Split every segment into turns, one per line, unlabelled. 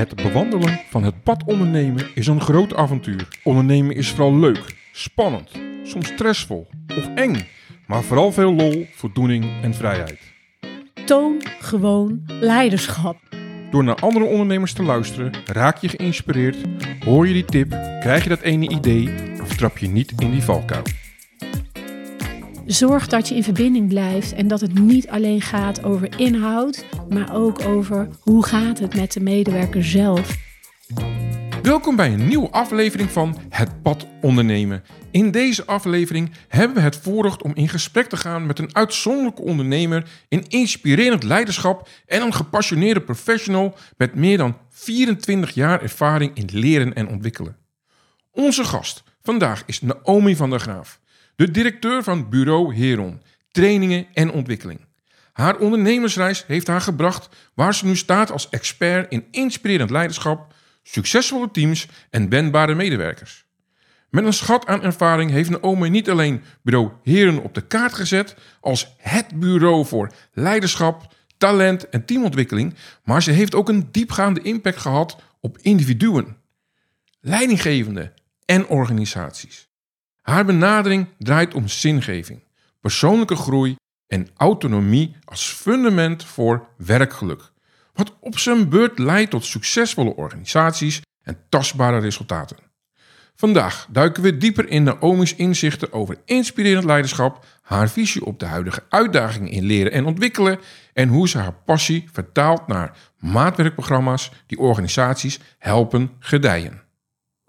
Het bewandelen van het pad ondernemen is een groot avontuur. Ondernemen is vooral leuk, spannend, soms stressvol of eng, maar vooral veel lol, voldoening en vrijheid.
Toon gewoon leiderschap.
Door naar andere ondernemers te luisteren, raak je geïnspireerd, hoor je die tip, krijg je dat ene idee of trap je niet in die valkuil.
Zorg dat je in verbinding blijft en dat het niet alleen gaat over inhoud, maar ook over hoe gaat het met de medewerker zelf.
Welkom bij een nieuwe aflevering van Het Pad Ondernemen. In deze aflevering hebben we het voorrecht om in gesprek te gaan met een uitzonderlijke ondernemer in inspirerend leiderschap en een gepassioneerde professional met meer dan 24 jaar ervaring in leren en ontwikkelen. Onze gast vandaag is Naomi van der Graaf, de directeur van Bureau Heron, trainingen en ontwikkeling. Haar ondernemersreis heeft haar gebracht waar ze nu staat als expert in inspirerend leiderschap, succesvolle teams en wendbare medewerkers. Met een schat aan ervaring heeft Naomi niet alleen Bureau Heren op de kaart gezet als het bureau voor leiderschap, talent en teamontwikkeling, maar ze heeft ook een diepgaande impact gehad op individuen, leidinggevenden en organisaties. Haar benadering draait om zingeving, persoonlijke groei en autonomie als fundament voor werkgeluk. Wat op zijn beurt leidt tot succesvolle organisaties en tastbare resultaten. Vandaag duiken we dieper in Naomi's inzichten over inspirerend leiderschap, haar visie op de huidige uitdagingen in leren en ontwikkelen en hoe ze haar passie vertaalt naar maatwerkprogramma's die organisaties helpen gedijen.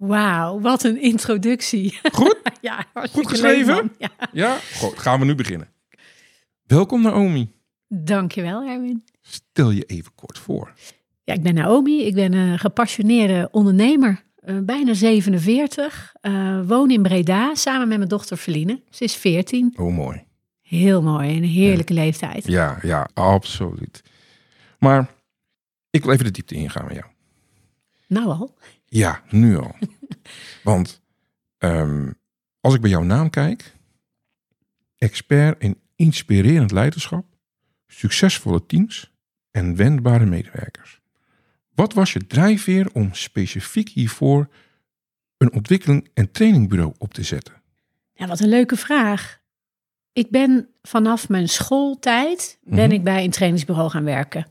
Wauw, wat een introductie.
Goed?
ja,
Goed geschreven?
Ja.
Ja? Goed, gaan we nu beginnen. Welkom Naomi.
Dankjewel, Erwin.
Stel je even kort voor.
Ja, ik ben Naomi. Ik ben een gepassioneerde ondernemer. eh, bijna 47. eh, woon in Breda samen met mijn dochter Feline. Ze is 14.
Oh, mooi.
Heel mooi. Een heerlijke leeftijd.
Ja, ja, absoluut. Maar ik wil even de diepte ingaan met jou.
Nou al.
Ja, nu al. Want ehm, als ik bij jouw naam kijk, expert in inspirerend leiderschap, succesvolle teams en wendbare medewerkers. Wat was je drijfveer om specifiek hiervoor een ontwikkeling- en trainingbureau op te zetten?
Ja, wat een leuke vraag. Ik ben vanaf mijn schooltijd ben
Mhm.
ik bij een trainingsbureau gaan werken.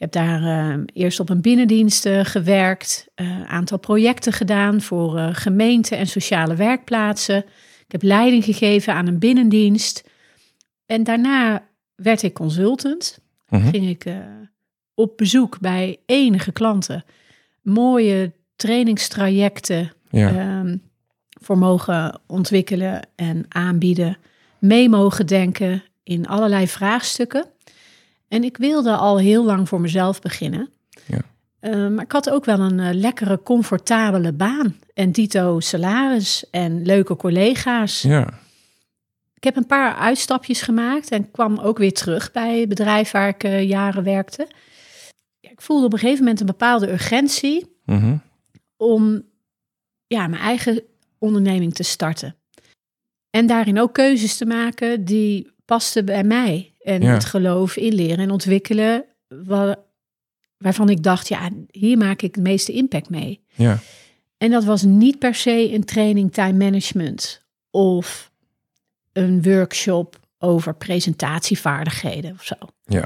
Ik heb daar eh, eerst op een binnendienst eh, gewerkt, een aantal projecten gedaan voor eh, gemeenten en sociale werkplaatsen. Ik heb leiding gegeven aan een binnendienst. En daarna werd ik consultant.
Mhm.
Ging ik eh, op bezoek bij enige klanten. Mooie trainingstrajecten
Ja,
ehm, voor mogen ontwikkelen en aanbieden, mee mogen denken in allerlei vraagstukken. En ik wilde al heel lang voor mezelf beginnen.
Ja.
Eh, maar ik had ook wel een eh, lekkere, comfortabele baan. En dito salaris en leuke collega's.
ja,
Ik heb een paar uitstapjes gemaakt en kwam ook weer terug bij het bedrijf waar ik eh, jaren werkte. Ja, ik voelde op een gegeven moment een bepaalde urgentie
mhm,
om ja, mijn eigen onderneming te starten. En daarin ook keuzes te maken die pasten bij mij. En
Ja.
het geloof in leren en ontwikkelen, wa- waarvan ik dacht, ja, hier maak ik het meeste impact mee.
ja,
En dat was niet per se een training time management of een workshop over presentatievaardigheden of zo.
Ja.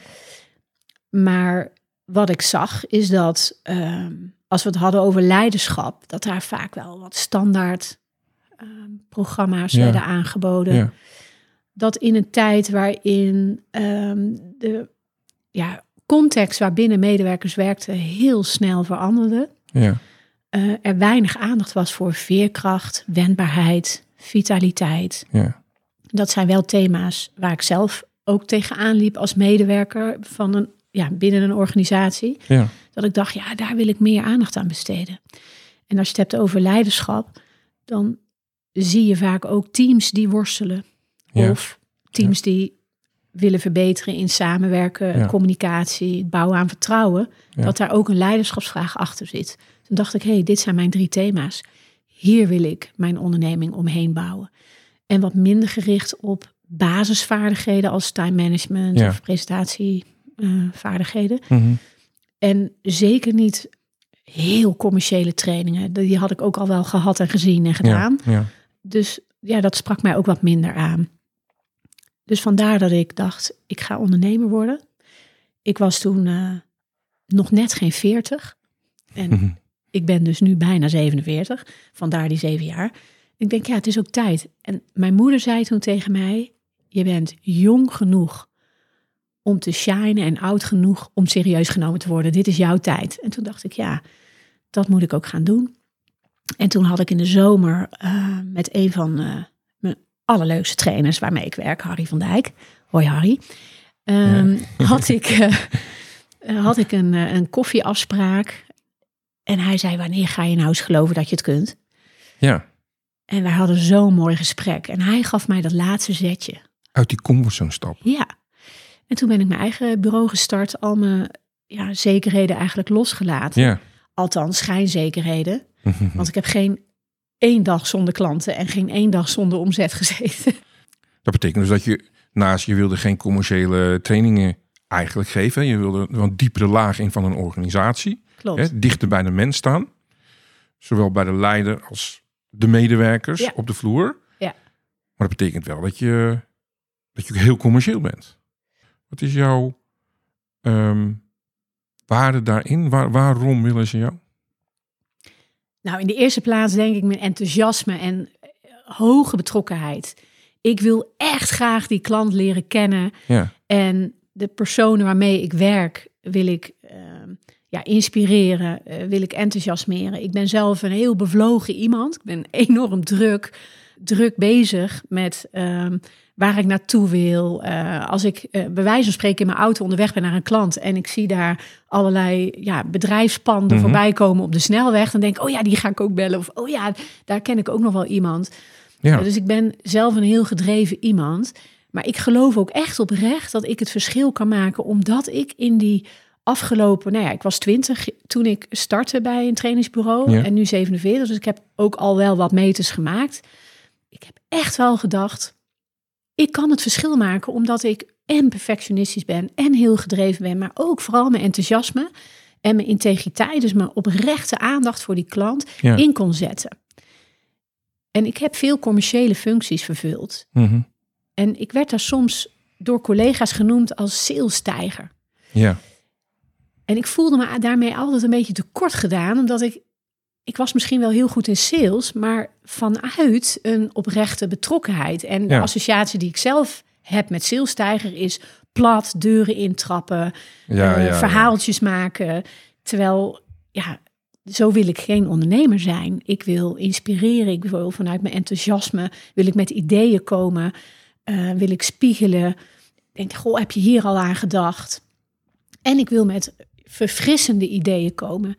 Maar wat ik zag is dat ehm, als we het hadden over leiderschap, dat daar vaak wel wat standaard ehm, programma's
Ja.
werden aangeboden.
ja,
Dat in een tijd waarin ehm, de ja, context waarbinnen medewerkers werkten heel snel veranderde
ja,
eh, er weinig aandacht was voor veerkracht, wendbaarheid, vitaliteit.
ja,
Dat zijn wel thema's waar ik zelf ook tegenaan liep als medewerker van een, ja, binnen een organisatie.
ja,
Dat ik dacht, ja, daar wil ik meer aandacht aan besteden. En als je het hebt over leiderschap, dan zie je vaak ook teams die worstelen.
Ja.
Of teams die willen verbeteren in samenwerken,
Ja.
communicatie, bouwen aan vertrouwen. Dat daar ook een leiderschapsvraag achter zit. Toen dacht ik, hé, hey, dit zijn mijn drie thema's. Hier wil ik mijn onderneming omheen bouwen. En wat minder gericht op basisvaardigheden als time management of presentatievaardigheden.
mhm,
En zeker niet heel commerciële trainingen. Die had ik ook al wel gehad en gezien en gedaan.
Ja, ja.
Dus ja, dat sprak mij ook wat minder aan. Dus vandaar dat ik dacht, ik ga ondernemer worden. Ik was toen eh, nog net geen 40. En
Mhm.
ik ben dus nu bijna 47. Vandaar die zeven jaar. Ik denk, ja, het is ook tijd. En mijn moeder zei toen tegen mij, je bent jong genoeg om te shinen en oud genoeg om serieus genomen te worden. Dit is jouw tijd. En toen dacht ik, ja, dat moet ik ook gaan doen. En toen had ik in de zomer eh, met een van mijn allerleukste trainers waarmee ik werk, Harry van Dijk. Hoi Harry. Ehm, had, ik, eh, had ik een, eh, een koffieafspraak. En hij zei, wanneer ga je nou eens geloven dat je het kunt?
ja,
En wij hadden zo'n mooi gesprek. En hij gaf mij dat laatste zetje.
uit die comfortzone stappen.
Ja. En toen ben ik mijn eigen bureau gestart. Al mijn ja, zekerheden eigenlijk losgelaten.
Ja.
Althans, schijnzekerheden. Want ik heb geen één dag zonder klanten en geen één dag zonder omzet gezeten.
Dat betekent dus dat je naast je wilde geen commerciële trainingen eigenlijk geven. Je wilde een diepere laag in van een organisatie.
Klopt.
Hè, dichter bij de mens staan. Zowel bij de leider als de medewerkers
Ja.
op de vloer.
Ja.
Maar dat betekent wel dat je, dat je heel commercieel bent. Wat is jouw ehm, waarde daarin? Waar, waarom willen ze jou?
Nou, in de eerste plaats denk ik mijn enthousiasme en eh, hoge betrokkenheid. Ik wil echt graag die klant leren kennen.
Ja,
En de personen waarmee ik werk, wil ik ehm, ja, inspireren, eh, wil ik enthousiasmeren. Ik ben zelf een heel bevlogen iemand. Ik ben enorm druk, druk bezig met ehm, waar ik naartoe wil. Eh, als ik eh, bij wijze van spreken in mijn auto onderweg ben naar een klant en ik zie daar allerlei ja, bedrijfspanden
Mhm.
voorbij komen op de snelweg, dan denk ik, oh ja, die ga ik ook bellen. Of oh ja, daar ken ik ook nog wel iemand.
ja.
Dus ik ben zelf een heel gedreven iemand. Maar ik geloof ook echt oprecht dat ik het verschil kan maken. Omdat ik in die afgelopen... Nou ja, ik was 20 toen ik startte bij een trainingsbureau.
Ja.
En nu 47. Dus ik heb ook al wel wat meters gemaakt. Ik heb echt wel gedacht... Ik kan het verschil maken omdat ik en perfectionistisch ben en heel gedreven ben. Maar ook vooral mijn enthousiasme en mijn integriteit. Dus mijn oprechte aandacht voor die klant
Ja.
in kon zetten. En ik heb veel commerciële functies vervuld.
Mhm.
En ik werd daar soms door collega's genoemd als salestijger.
ja.
En ik voelde me daarmee altijd een beetje tekort gedaan, omdat ik, ik was misschien wel heel goed in sales, maar vanuit een oprechte betrokkenheid. En de
Ja.
associatie die ik zelf heb met salestijger is plat, deuren intrappen,
Ja,
eh,
ja,
verhaaltjes maken. Terwijl, ja, zo wil ik geen ondernemer zijn. Ik wil inspireren, ik wil vanuit mijn enthousiasme, wil ik met ideeën komen, eh, wil ik spiegelen. Denk, goh, heb je hier al aan gedacht? En ik wil met verfrissende ideeën komen,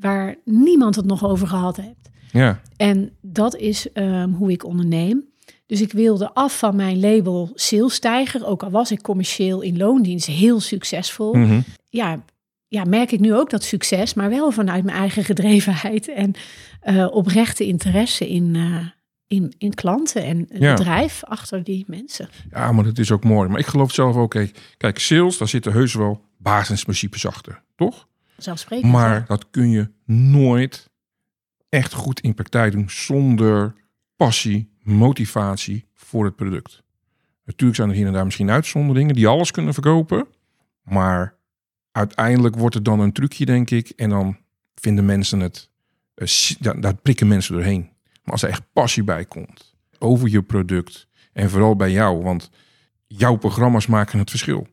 waar niemand het nog over gehad heeft.
Ja,
En dat is ehm, hoe ik onderneem. Dus ik wilde af van mijn label salesstijger, ook al was ik commercieel in loondienst heel succesvol.
Mhm.
Ja, ja, merk ik nu ook dat succes, maar wel vanuit mijn eigen gedrevenheid en eh, oprechte interesse in, eh, in, in klanten en het
Ja.
bedrijf achter die mensen.
ja, maar dat is ook mooi. Maar ik geloof zelf ook, kijk, kijk sales, daar zitten heus wel basisprincipes achter, toch?
Zelfsprekend.
Maar
ja.
dat kun je nooit echt goed in praktijk doen zonder passie, motivatie voor het product. Natuurlijk zijn er hier en daar misschien uitzonderingen die alles kunnen verkopen. Maar uiteindelijk wordt het dan een trucje, denk ik. En dan vinden mensen het, eh, ja, daar prikken mensen doorheen. Maar als er echt passie bij komt over je product en vooral bij jou, want jouw programma's maken het verschil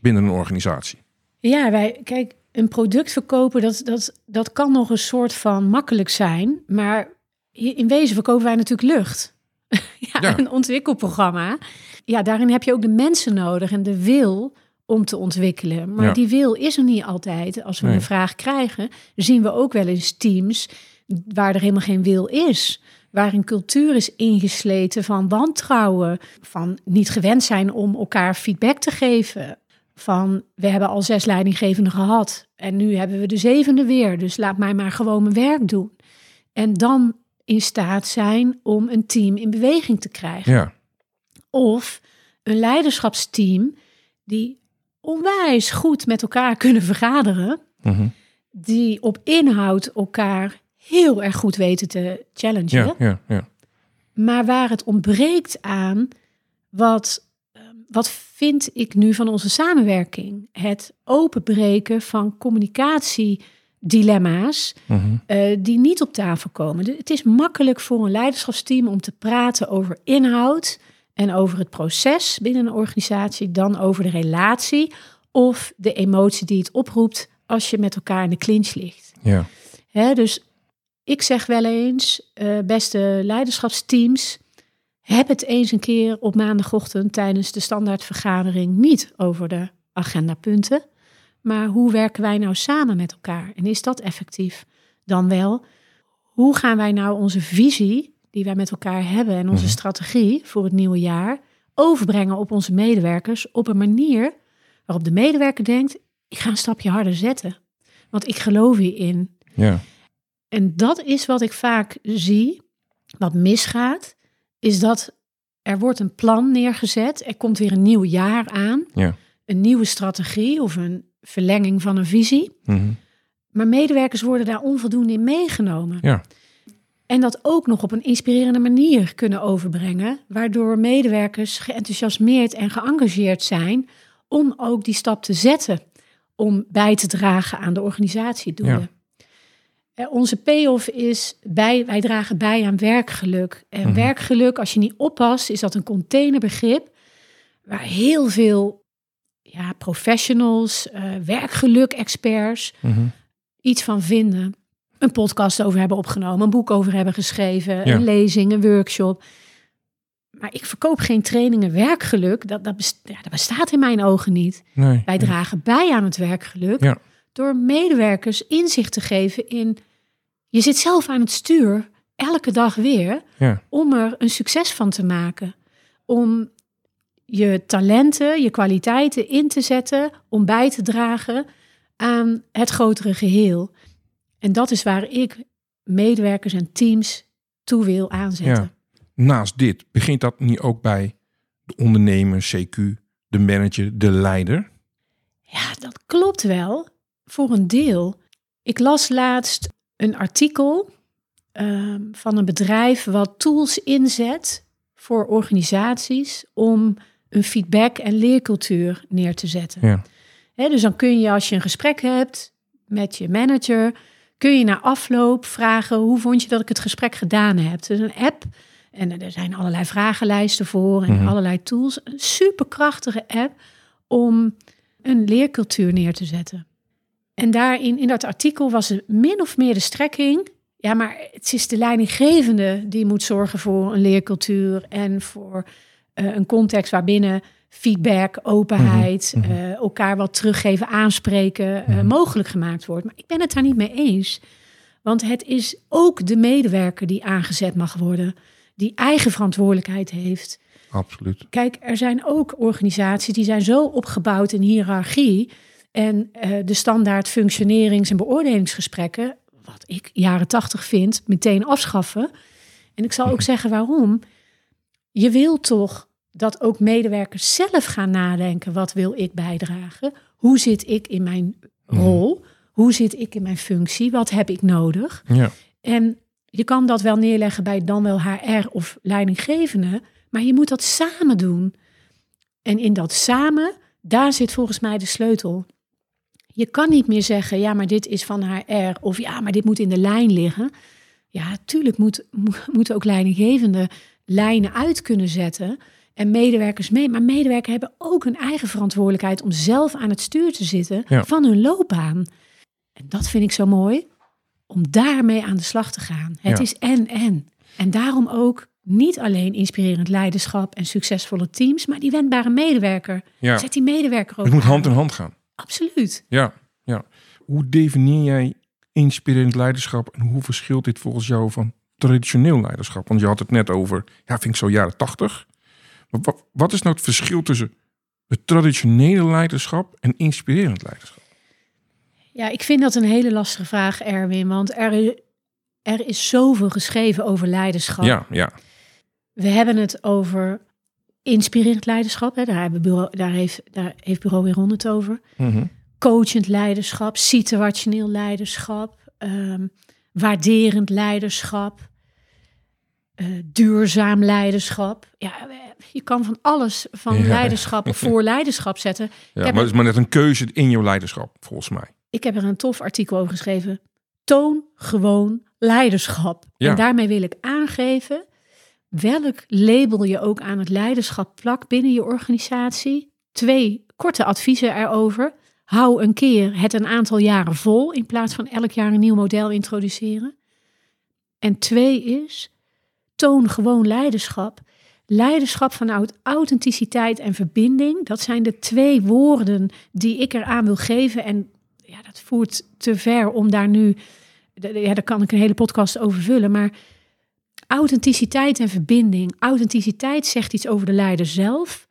binnen een organisatie.
Ja, wij, kijk, een product verkopen, dat, dat, dat kan nog een soort van makkelijk zijn. Maar in wezen verkopen wij natuurlijk lucht. ja,
Ja.
een ontwikkelprogramma. Ja, daarin heb je ook de mensen nodig en de wil om te ontwikkelen. Maar
Ja.
die wil is er niet altijd. Als we
Nee.
een vraag krijgen, zien we ook wel eens teams waar er helemaal geen wil is. Waar een cultuur is ingesleten van wantrouwen, van niet gewend zijn om elkaar feedback te geven. Van we hebben al zes leidinggevenden gehad en nu hebben we de zevende weer, dus laat mij maar gewoon mijn werk doen. En dan in staat zijn om een team in beweging te krijgen.
Ja,
Of een leiderschapsteam die onwijs goed met elkaar kunnen vergaderen,
Mhm.
die op inhoud elkaar heel erg goed weten te challengen.
Ja, ja, ja.
Maar waar het ontbreekt aan, wat, wat vind ik nu van onze samenwerking? Het openbreken van communicatiedilemma's
Mhm.
eh, die niet op tafel komen. De- Het is makkelijk voor een leiderschapsteam om te praten over inhoud en over het proces binnen een organisatie dan over de relatie of de emotie die het oproept als je met elkaar in de clinch ligt.
Ja,
Hè, dus ik zeg wel eens, eh, beste leiderschapsteams, heb het eens een keer op maandagochtend tijdens de standaardvergadering niet over de agendapunten, maar hoe werken wij nou samen met elkaar en is dat effectief? Dan wel, hoe gaan wij nou onze visie die wij met elkaar hebben en onze
Mhm.
strategie voor het nieuwe jaar overbrengen op onze medewerkers op een manier waarop de medewerker denkt, ik ga een stapje harder zetten, want ik geloof hierin.
ja,
En dat is wat ik vaak zie, wat misgaat, is dat er wordt een plan neergezet, er komt weer een nieuw jaar aan,
ja.
een nieuwe strategie of een verlenging van een visie,
Mhm.
maar medewerkers worden daar onvoldoende in meegenomen.
Ja.
En dat ook nog op een inspirerende manier kunnen overbrengen, waardoor medewerkers geenthousiasmeerd en geëngageerd zijn om ook die stap te zetten om bij te dragen aan de organisatiedoelen.
Ja.
Eh, Onze payoff is, bij, wij dragen bij aan werkgeluk. En
Mhm.
werkgeluk, als je niet oppast, is dat een containerbegrip waar heel veel ja, professionals, eh werkgeluk-experts
Mhm.
iets van vinden. Een podcast over hebben opgenomen, een boek over hebben geschreven,
Ja.
een lezing, een workshop. Maar ik verkoop geen trainingen werkgeluk. Dat, dat, best- ja, dat bestaat in mijn ogen niet.
Nee.
Wij dragen bij aan het werkgeluk
Ja.
door medewerkers inzicht te geven in... Je zit zelf aan het stuur, elke dag weer,
Ja,
om er een succes van te maken. Om je talenten, je kwaliteiten in te zetten, om bij te dragen aan het grotere geheel. En dat is waar ik medewerkers en teams toe wil aanzetten.
Ja. naast dit, begint dat niet ook bij de ondernemer, CQ, de manager, de leider?
Ja, dat klopt wel. Voor een deel. Ik las laatst een artikel ehm, van een bedrijf wat tools inzet voor organisaties om een feedback- en leercultuur neer te zetten.
Ja.
Dus dan kun je als je een gesprek hebt met je manager, kun je na afloop vragen hoe vond je dat ik het gesprek gedaan heb. Dus een app en er zijn allerlei vragenlijsten voor en
Mhm.
allerlei tools. Een superkrachtige app om een leercultuur neer te zetten. En daarin, in dat artikel was er min of meer de strekking. Ja, maar het is de leidinggevende die moet zorgen voor een leercultuur en voor eh, een context waarbinnen feedback, openheid,
Mhm, mhm.
eh, elkaar wat teruggeven, aanspreken eh,
Mhm.
mogelijk gemaakt wordt. Maar ik ben het daar niet mee eens. Want het is ook de medewerker die aangezet mag worden, die eigen verantwoordelijkheid heeft.
Absoluut.
Kijk, er zijn ook organisaties die zijn zo opgebouwd in hiërarchie en eh, de standaard functionerings- en beoordelingsgesprekken, wat ik jaren tachtig vind, meteen afschaffen. En ik zal ook zeggen waarom. Je wil toch dat ook medewerkers zelf gaan nadenken, wat wil ik bijdragen? Hoe zit ik in mijn rol? Hoe zit ik in mijn functie? Wat heb ik nodig?
Ja,
En je kan dat wel neerleggen bij dan wel HR of leidinggevende, maar je moet dat samen doen. En in dat samen, daar zit volgens mij de sleutel. Je kan niet meer zeggen, ja, maar dit is van HR of ja, maar dit moet in de lijn liggen. Ja, tuurlijk moet, mo- moeten ook leidinggevende lijnen uit kunnen zetten en medewerkers mee. Maar medewerkers hebben ook een eigen verantwoordelijkheid om zelf aan het stuur te zitten
Ja.
van hun loopbaan. En dat vind ik zo mooi, om daarmee aan de slag te gaan. Het
Ja.
is en-en. En daarom ook niet alleen inspirerend leiderschap en succesvolle teams, maar die wendbare medewerker.
ja.
Zet die medewerker ook
het moet
aan.
hand in hand gaan.
Absoluut.
Ja, ja. Hoe definieer jij inspirerend leiderschap en hoe verschilt dit volgens jou van traditioneel leiderschap? Want je had het net over, ja, vind ik zo jaren tachtig. Maar wat, wat is nou het verschil tussen het traditionele leiderschap en inspirerend leiderschap?
Ja, ik vind dat een hele lastige vraag, Erwin. Want er, er is zoveel geschreven over leiderschap.
Ja, ja.
We hebben het over inspirerend leiderschap. Hè. Daar, hebben bureau, daar, heeft, daar heeft Bureau weer het over.
Mhm.
coachend leiderschap, situationeel leiderschap, ehm, waarderend leiderschap, eh, duurzaam leiderschap. Ja, je kan van alles van
Ja.
leiderschap voor leiderschap zetten.
Ja, maar het is maar net een keuze in jouw leiderschap, volgens mij.
Ik heb er een tof artikel over geschreven. Toon gewoon leiderschap.
Ja.
En daarmee wil ik aangeven welk label je ook aan het leiderschap plakt binnen je organisatie. Twee korte adviezen erover. Hou een keer het een aantal jaren vol in plaats van elk jaar een nieuw model introduceren. En twee is, toon gewoon leiderschap. Leiderschap vanuit authenticiteit en verbinding. Dat zijn de twee woorden die ik eraan wil geven. En ja, dat voert te ver om daar nu. Ja, daar kan ik een hele podcast over vullen. Maar authenticiteit en verbinding. Authenticiteit zegt iets over de leider zelf.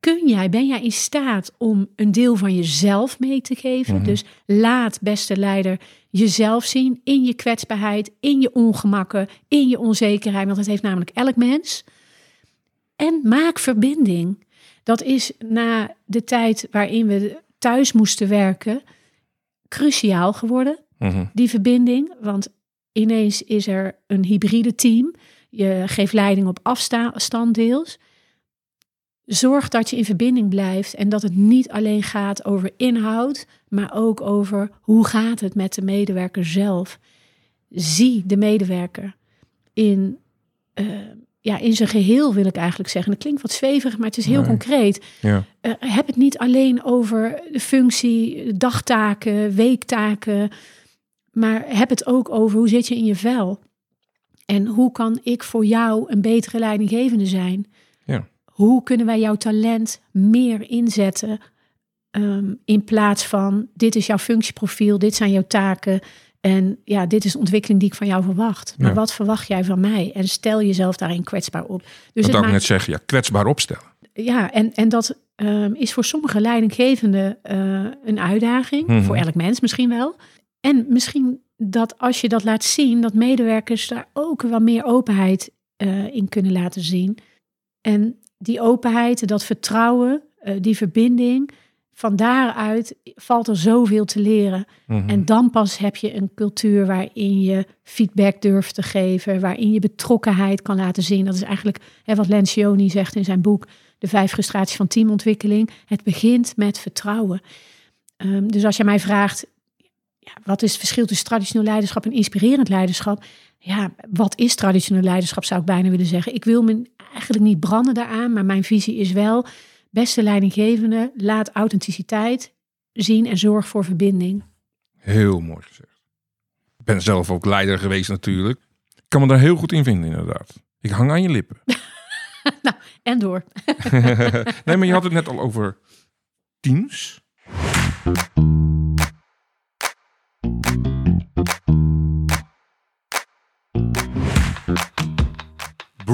Kun jij, ben jij in staat om een deel van jezelf mee te geven?
Mhm.
Dus laat, beste leider, jezelf zien in je kwetsbaarheid, in je ongemakken, in je onzekerheid. Want dat heeft namelijk elk mens. En maak verbinding. Dat is na de tijd waarin we thuis moesten werken cruciaal geworden,
Mhm.
die verbinding. Want ineens is er een hybride team. Je geeft leiding op afstand deels. Zorg dat je in verbinding blijft en dat het niet alleen gaat over inhoud, maar ook over hoe gaat het met de medewerker zelf. Zie de medewerker in, eh, ja, in zijn geheel, wil ik eigenlijk zeggen. Dat klinkt wat zweverig, maar het is heel
Nee.
concreet.
Ja.
Eh, heb het niet alleen over de functie, dagtaken, weektaken, maar heb het ook over hoe zit je in je vel? En hoe kan ik voor jou een betere leidinggevende zijn?
Ja.
Hoe kunnen wij jouw talent meer inzetten ehm, in plaats van dit is jouw functieprofiel, dit zijn jouw taken en ja, dit is de ontwikkeling die ik van jou verwacht. Maar
Ja.
wat verwacht jij van mij? En stel jezelf daarin kwetsbaar op. Dus
dat ik net zeggen, ja, kwetsbaar opstellen.
ja, en, en dat ehm, is voor sommige leidinggevenden eh, een uitdaging.
Mhm.
Voor elk mens misschien wel. En misschien dat als je dat laat zien, dat medewerkers daar ook wel meer openheid eh, in kunnen laten zien. En die openheid, dat vertrouwen, eh, die verbinding, van daaruit valt er zoveel te leren.
Mhm.
En dan pas heb je een cultuur waarin je feedback durft te geven, waarin je betrokkenheid kan laten zien. Dat is eigenlijk hè, wat Lencioni zegt in zijn boek De Vijf Frustraties van Teamontwikkeling. Het begint met vertrouwen. Ehm, dus als je mij vraagt, ja, wat is het verschil tussen traditioneel leiderschap en inspirerend leiderschap? Ja, wat is traditioneel leiderschap zou ik bijna willen zeggen. Ik wil me eigenlijk niet branden daaraan, maar mijn visie is wel, beste leidinggevende, laat authenticiteit zien en zorg voor verbinding.
Heel mooi gezegd. Ik ben zelf ook leider geweest natuurlijk. Ik kan me daar heel goed in vinden inderdaad. Ik hang aan je lippen.
En door.
nee, maar je had het net al over teams.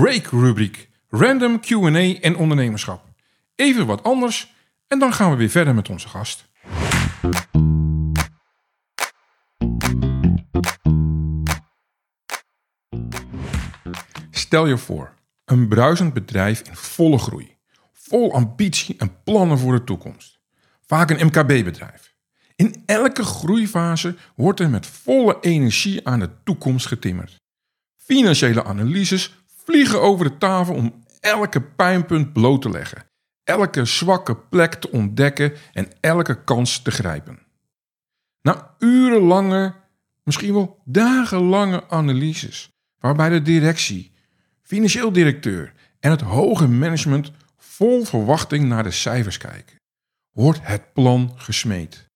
Break rubriek. Random Q&A en ondernemerschap. Even wat anders en dan gaan we weer verder met onze gast. Stel je voor, een bruisend bedrijf in volle groei. Vol ambitie en plannen voor de toekomst. Vaak een MKB-bedrijf. In elke groeifase wordt er met volle energie aan de toekomst getimmerd. Financiële analyses vliegen over de tafel om elke pijnpunt bloot te leggen, elke zwakke plek te ontdekken en elke kans te grijpen. Na urenlange, misschien wel dagenlange analyses, waarbij de directie, financieel directeur en het hoge management vol verwachting naar de cijfers kijken, wordt het plan gesmeed.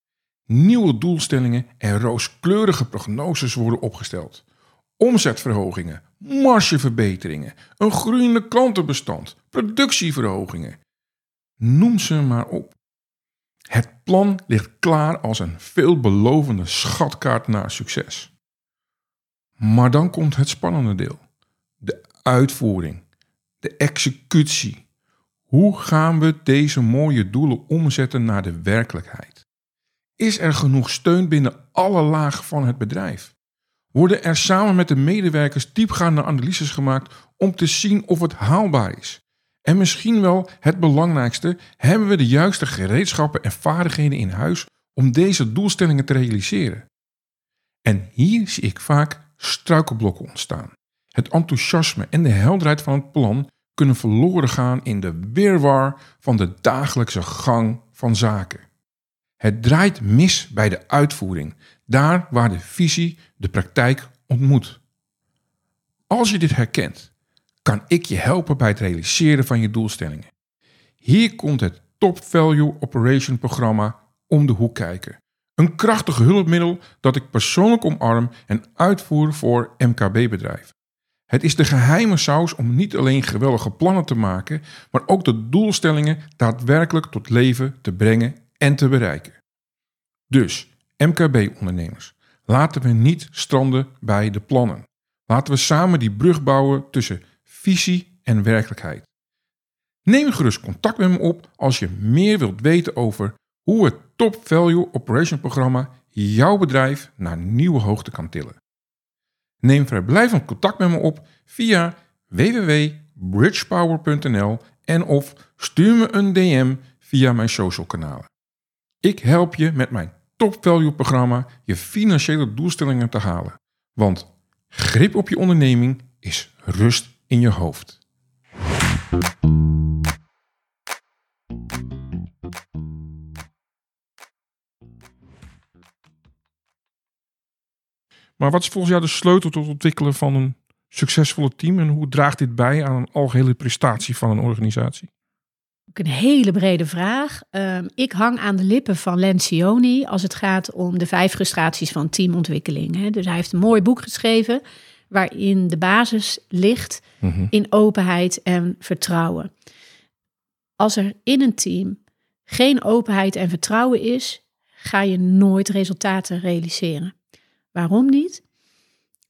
Nieuwe doelstellingen en rooskleurige prognoses worden opgesteld. Omzetverhogingen, margeverbeteringen, een groeiende klantenbestand, productieverhogingen. Noem ze maar op. Het plan ligt klaar als een veelbelovende schatkaart naar succes. Maar dan komt het spannende deel. De uitvoering, de executie. Hoe gaan we deze mooie doelen omzetten naar de werkelijkheid? Is er genoeg steun binnen alle lagen van het bedrijf? Worden er samen met de medewerkers diepgaande analyses gemaakt om te zien of het haalbaar is? En misschien wel het belangrijkste, hebben we de juiste gereedschappen en vaardigheden in huis om deze doelstellingen te realiseren. En hier zie ik vaak struikelblokken ontstaan. Het enthousiasme en de helderheid van het plan kunnen verloren gaan in de wirwar van de dagelijkse gang van zaken. Het draait mis bij de uitvoering, daar waar de visie de praktijk ontmoet. Als je dit herkent, kan ik je helpen bij het realiseren van je doelstellingen. Hier komt het Top Value Operation programma om de hoek kijken. Een krachtig hulpmiddel dat ik persoonlijk omarm en uitvoer voor MKB-bedrijven. Het is de geheime saus om niet alleen geweldige plannen te maken, maar ook de doelstellingen daadwerkelijk tot leven te brengen en te bereiken. Dus, MKB-ondernemers, laten we niet stranden bij de plannen. Laten we samen die brug bouwen tussen visie en werkelijkheid. Neem gerust contact met me op als je meer wilt weten over hoe het Top Value Operation programma jouw bedrijf naar nieuwe hoogte kan tillen. Neem vrijblijvend contact met me op via www.bridgepower.nl en of stuur me een DM via mijn social kanalen. Ik help je met mijn Top Value programma je financiële doelstellingen te halen. Want grip op je onderneming is rust in je hoofd. Maar wat is volgens jou de sleutel tot het ontwikkelen van een succesvolle team en hoe draagt dit bij aan een algehele prestatie van een organisatie?
Ook een hele brede vraag. Ehm, ik hang aan de lippen van Lencioni als het gaat om de vijf frustraties van teamontwikkeling. Hè. Dus hij heeft een mooi boek geschreven waarin de basis ligt
Mhm.
in openheid en vertrouwen. Als er in een team geen openheid en vertrouwen is, ga je nooit resultaten realiseren. Waarom niet?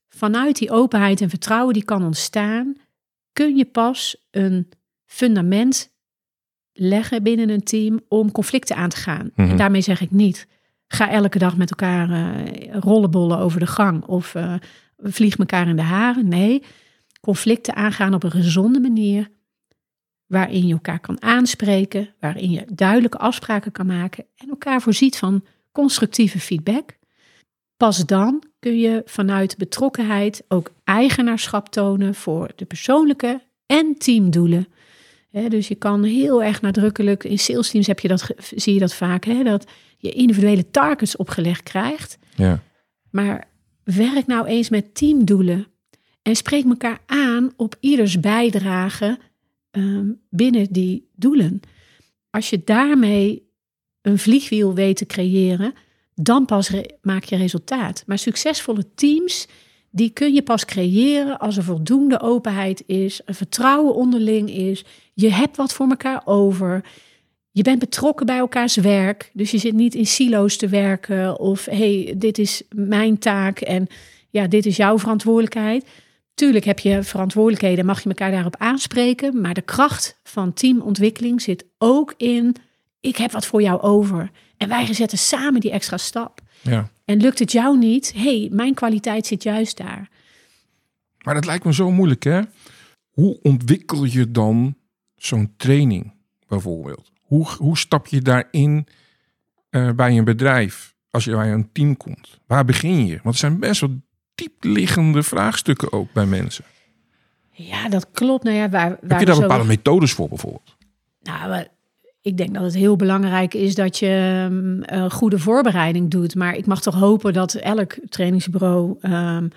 Vanuit die openheid en vertrouwen die kan ontstaan, kun je pas een fundament leggen binnen een team om conflicten aan te gaan.
Mhm.
En daarmee zeg ik niet, ga elke dag met elkaar eh, rollenbollen over de gang of eh, vlieg elkaar in de haren. Nee, conflicten aangaan op een gezonde manier, waarin je elkaar kan aanspreken, waarin je duidelijke afspraken kan maken en elkaar voorziet van constructieve feedback. Pas dan kun je vanuit betrokkenheid ook eigenaarschap tonen voor de persoonlijke en teamdoelen. Dus je kan heel erg nadrukkelijk, in sales teams heb je dat, zie je dat vaak, dat je individuele targets opgelegd krijgt.
Ja.
Maar werk nou eens met teamdoelen en spreek elkaar aan op ieders bijdrage ehm, binnen die doelen. Als je daarmee een vliegwiel weet te creëren, dan pas maak je resultaat. Maar succesvolle teams, die kun je pas creëren als er voldoende openheid is, een vertrouwen onderling is, je hebt wat voor elkaar over. Je bent betrokken bij elkaars werk. Dus je zit niet in silo's te werken. Of hey, dit is mijn taak en ja, dit is jouw verantwoordelijkheid. Tuurlijk heb je verantwoordelijkheden, mag je elkaar daarop aanspreken. Maar de kracht van teamontwikkeling zit ook in: ik heb wat voor jou over. En wij zetten samen die extra stap.
Ja.
En lukt het jou niet? hey, mijn kwaliteit zit juist daar.
Maar dat lijkt me zo moeilijk, hè? Hoe ontwikkel je dan zo'n training, bijvoorbeeld? Hoe, hoe stap je daarin eh, bij een bedrijf als je bij een team komt? Waar begin je? Want het zijn best wel diepliggende vraagstukken ook bij mensen.
Ja, dat klopt. Nou ja, waar, waar
Heb je daar
zo-
bepaalde methodes voor, bijvoorbeeld?
Nou, maar ik denk dat het heel belangrijk is dat je um, een goede voorbereiding doet. Maar ik mag toch hopen dat elk trainingsbureau ehm,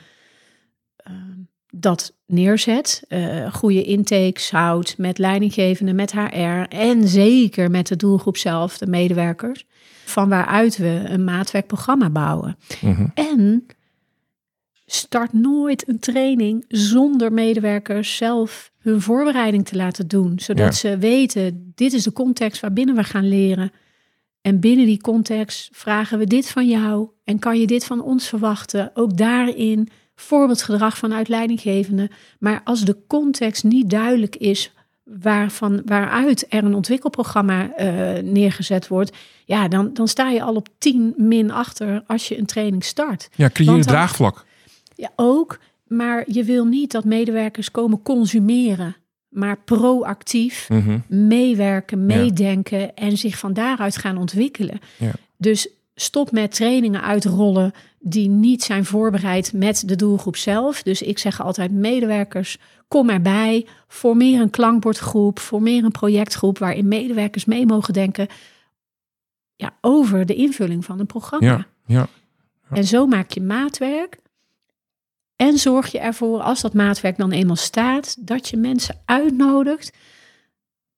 ehm, dat neerzet. Eh, goede intakes houdt met leidinggevenden, met HR en zeker met de doelgroep zelf, de medewerkers. Van waaruit we een maatwerkprogramma bouwen.
Mhm.
En start nooit een training zonder medewerkers zelf hun voorbereiding te laten doen. Zodat
Ja.
ze weten, dit is de context waarbinnen we gaan leren. En binnen die context vragen we dit van jou en kan je dit van ons verwachten. Ook daarin voorbeeldgedrag vanuit leidinggevende. Maar als de context niet duidelijk is waarvan, waaruit er een ontwikkelprogramma eh, neergezet wordt, ja, dan, dan sta je al op 10 min achter als je een training start.
Ja, creëer draagvlak.
Ja, ook. Maar je wil niet dat medewerkers komen consumeren, maar proactief
Mhm.
meewerken, meedenken en zich van daaruit gaan ontwikkelen.
Ja.
Dus stop met trainingen uitrollen die niet zijn voorbereid met de doelgroep zelf. Dus ik zeg altijd medewerkers, kom erbij, formeer een klankbordgroep, formeer een projectgroep waarin medewerkers mee mogen denken ja, over de invulling van een programma.
Ja, ja.
En zo maak je maatwerk. En zorg je ervoor, als dat maatwerk dan eenmaal staat, dat je mensen uitnodigt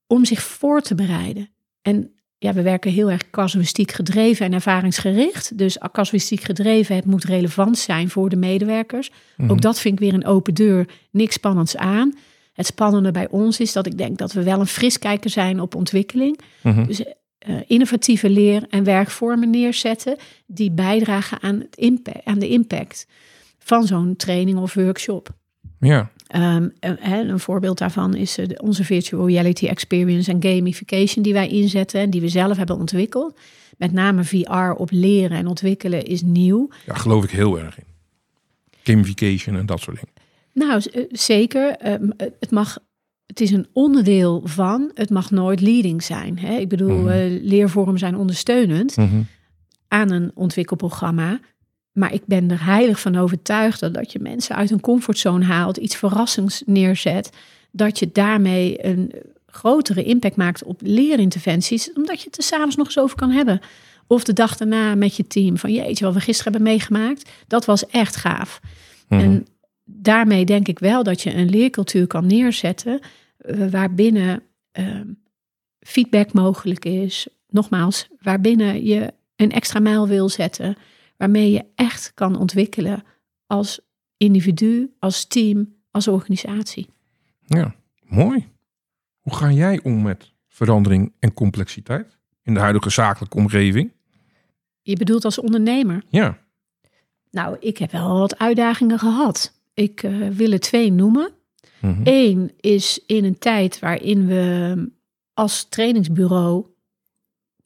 om zich voor te bereiden. En ja, we werken heel erg casuïstiek gedreven en ervaringsgericht. Dus casuïstiek gedreven, het moet relevant zijn voor de medewerkers.
Mhm.
Ook dat vind ik weer een open deur, niks spannends aan. Het spannende bij ons is dat ik denk dat we wel een friskijker zijn op ontwikkeling.
Mhm.
Dus eh, innovatieve leer- en werkvormen neerzetten die bijdragen aan, het impact, aan de impact van zo'n training of workshop.
Ja,
Ehm, en- en een voorbeeld daarvan is eh, onze virtual reality experience en gamification die wij inzetten en die we zelf hebben ontwikkeld. Met name VR op leren en ontwikkelen is nieuw.
daar geloof ik heel erg in. Gamification en dat soort dingen.
Nou, eh, zeker. Ehm, eh, het mag. Het is een onderdeel van. Het mag nooit leading zijn. Hè? Ik bedoel,
Mhm.
eh, leervormen zijn ondersteunend
Mhm.
aan een ontwikkelprogramma. Maar ik ben er heilig van overtuigd dat, dat je mensen uit een comfortzone haalt, iets verrassends neerzet, dat je daarmee een grotere impact maakt op leerinterventies, omdat je het er s'avonds nog eens over kan hebben. Of de dag daarna met je team. Van jeetje, wat we gisteren hebben meegemaakt, dat was echt gaaf.
Mhm.
En daarmee denk ik wel dat je een leercultuur kan neerzetten eh, waarbinnen ehm, feedback mogelijk is. Nogmaals, waarbinnen je een extra mijl wil zetten, waarmee je echt kan ontwikkelen als individu, als team, als organisatie.
Ja, mooi. Hoe ga jij om met verandering en complexiteit in de huidige zakelijke omgeving?
Je bedoelt als ondernemer?
Ja,
Nou, ik heb wel wat uitdagingen gehad. Ik eh, wil er twee noemen.
Mhm.
Eén is in een tijd waarin we als trainingsbureau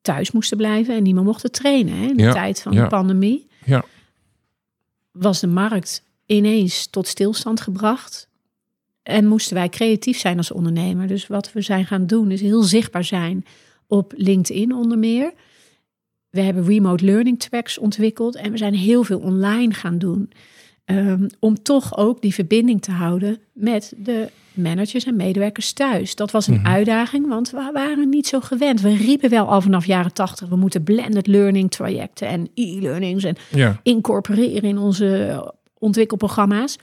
thuis moesten blijven en niet meer mochten trainen. Hè, in de
Ja,
tijd van
ja.
de pandemie.
Ja.
Was de markt ineens tot stilstand gebracht. En moesten wij creatief zijn als ondernemer. Dus wat we zijn gaan doen is heel zichtbaar zijn op LinkedIn onder meer. We hebben remote learning tracks ontwikkeld en we zijn heel veel online gaan doen. Ehm, om toch ook die verbinding te houden met de managers en medewerkers thuis. Dat was een
Mhm.
uitdaging, want we waren niet zo gewend. We riepen wel al vanaf jaren tachtig, we moeten blended learning trajecten en e-learnings en
ja,
incorporeren in onze ontwikkelprogramma's.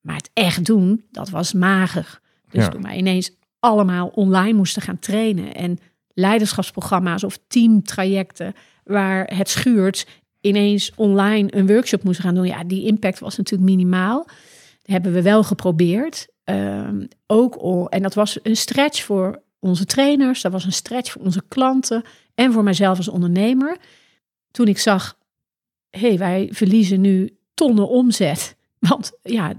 Maar het echt doen, dat was mager. Dus
Ja.
toen wij ineens allemaal online moesten gaan trainen en leiderschapsprogramma's of teamtrajecten waar het schuurt ineens online een workshop moesten gaan doen. Ja, die impact was natuurlijk minimaal. Dat hebben we wel geprobeerd. Ehm, ook al, en dat was een stretch voor onze trainers, dat was een stretch voor onze klanten en voor mijzelf als ondernemer. Toen ik zag, hé, hey, wij verliezen nu tonnen omzet. Want ja,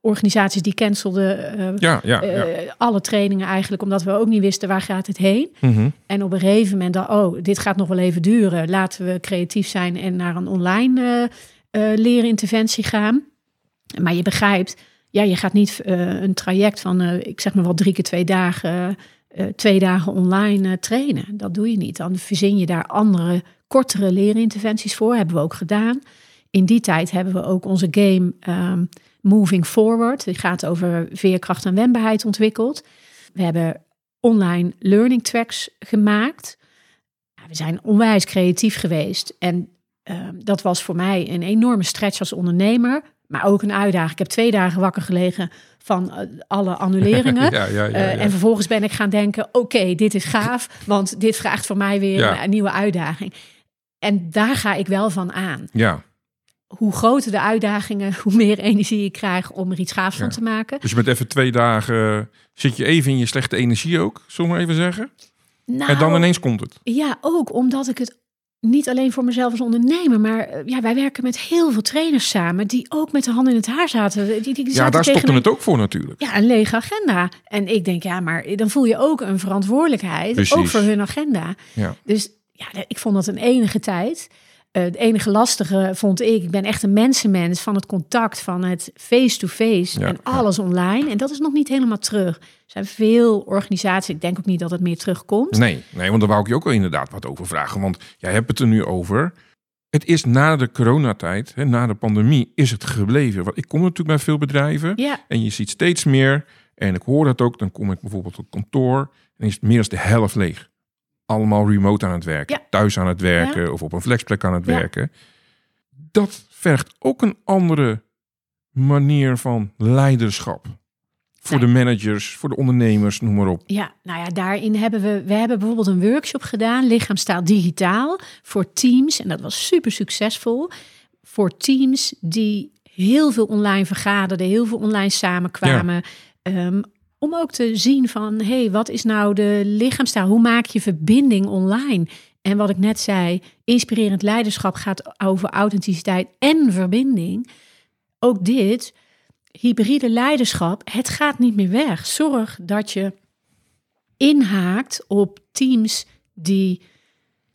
organisaties die cancelden eh,
ja, ja. ja.
eh, alle trainingen eigenlijk, omdat we ook niet wisten waar gaat het heen.
Mhm.
En op een gegeven moment dacht, oh, dit gaat nog wel even duren. Laten we creatief zijn en naar een online eh eh, leerinterventie gaan. Maar je begrijpt, ja, je gaat niet eh, een traject van, eh, ik zeg maar wel drie keer twee dagen, eh, twee dagen online trainen. Dat doe je niet. Dan verzin je daar andere, kortere leerinterventies voor. Hebben we ook gedaan. In die tijd hebben we ook onze game ehm, Moving Forward. Die gaat over veerkracht en wendbaarheid ontwikkeld. We hebben online learning tracks gemaakt. We zijn onwijs creatief geweest. En ehm, dat was voor mij een enorme stretch als ondernemer. Maar ook een uitdaging. Ik heb twee dagen wakker gelegen van eh, alle annuleringen.
ja, ja, ja,
Eh. En vervolgens ben ik gaan denken: oké, dit is gaaf, want dit vraagt voor mij weer een, een nieuwe uitdaging. En daar ga ik wel van aan.
ja.
Hoe groter de uitdagingen, hoe meer energie ik krijg om er iets gaafs van te maken.
Dus je bent even twee dagen, zit je even in je slechte energie ook, zullen we even zeggen.
Nou,
En dan ineens komt het.
Ja, ook omdat ik het niet alleen voor mezelf als ondernemer, maar eh, ja, wij werken met heel veel trainers samen die ook met de handen in het haar zaten. Die, die,
Ja, daar
tegen
stopte
mij-
het ook voor natuurlijk.
Ja, een lege agenda. En ik denk, ja, maar dan voel je ook een verantwoordelijkheid,
Precies.
ook voor hun agenda.
Ja.
Dus ja, ik vond dat een enige tijd. Uh, het enige lastige vond ik, ik ben echt een mensenmens van het contact, van het face-to-face en alles online. En dat is nog niet helemaal terug. Er zijn veel organisaties, ik denk ook niet dat het meer terugkomt.
Nee, nee want daar wou ik je ook wel inderdaad wat over vragen. Want jij hebt het er nu over. Het is na de coronatijd, hè, na de pandemie, is het gebleven. Want ik kom natuurlijk bij veel bedrijven
ja.
en je ziet steeds meer. En ik hoor dat ook, dan kom ik bijvoorbeeld op kantoor en is het meer dan de helft leeg allemaal remote aan het werken, thuis aan het werken of op een flexplek aan het werken. Dat vergt ook een andere manier van leiderschap. Voor de managers, voor de ondernemers, noem maar op.
Ja, nou ja, daarin hebben we, we hebben bijvoorbeeld een workshop gedaan, lichaamstaal digitaal, voor teams. En dat was super succesvol. Voor teams die heel veel online vergaderden, heel veel online samenkwamen. Ehm, om ook te zien van, hé, hey, wat is nou de lichaamstaal? Hoe maak je verbinding online? En wat ik net zei, inspirerend leiderschap gaat over authenticiteit en verbinding. Ook dit, hybride leiderschap, het gaat niet meer weg. Zorg dat je inhaakt op teams die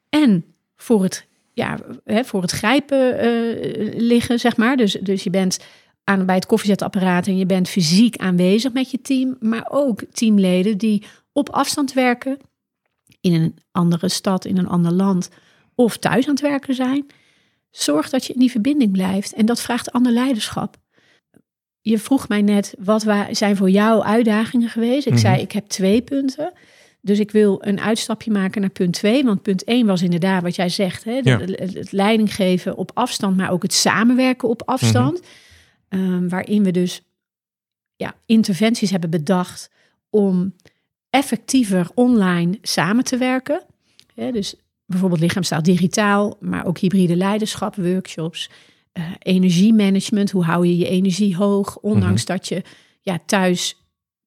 en voor het, ja, voor het grijpen uh, liggen, zeg maar. Dus, dus je bent aan, bij het koffiezetapparaat en je bent fysiek aanwezig met je team, maar ook teamleden die op afstand werken in een andere stad, in een ander land of thuis aan het werken zijn. Zorg dat je in die verbinding blijft en dat vraagt ander leiderschap. Je vroeg mij net, wat zijn voor jou uitdagingen geweest? Ik zei, mhm. ik heb twee punten. Dus ik wil een uitstapje maken naar punt twee. Want punt één was inderdaad wat jij zegt. Hè? Het, leiding geven op afstand, maar ook het samenwerken op afstand. Mhm. Ehm, waarin we dus ja, interventies hebben bedacht om effectiever online samen te werken. dus bijvoorbeeld lichaamstaal digitaal, maar ook hybride leiderschap, workshops, uh, energiemanagement. Hoe hou je je energie hoog, ondanks mhm. dat je ja, thuis